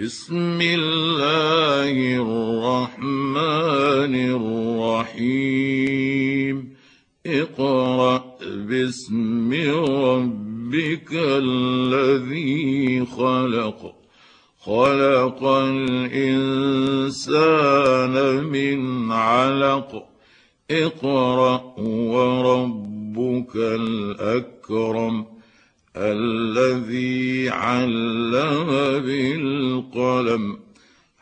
بسم الله الرحمن الرحيم. اقرأ باسم ربك الذي خلق. خلق الإنسان من علق. اقرأ وربك الأكرم. الذي علم بالقلم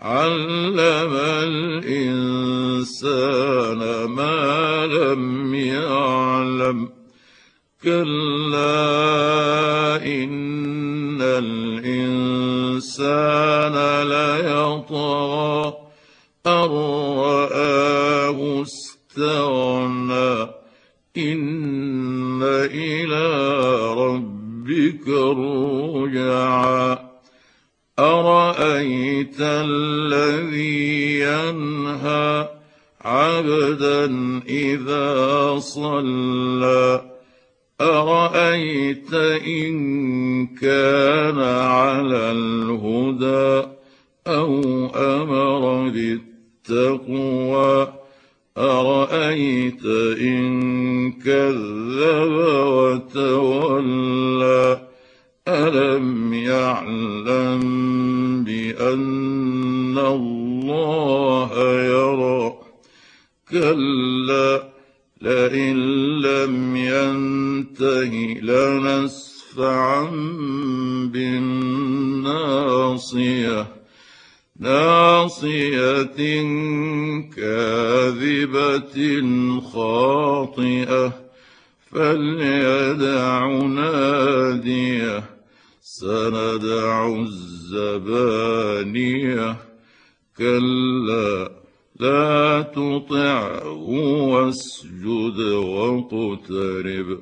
علم الإنسان ما لم يعلم. كلا إن الإنسان ليطغى أن رآه استغنى. إن إلى رب ربك الرجعى أرأيت الذي ينهى عبدا إذا صلى؟ أرأيت إن كان على الهدى أو أمر بالتقوى؟ أرأيت إن كذب وتولى؟ ألم يعلم بأن الله يرى؟ كلا لئن لم ينته لنسفعا بالناصية. ناصية كاذبة خاطئة فليدع نادية سندع الزبانية. كلا لا تطعه واسجد واقترب.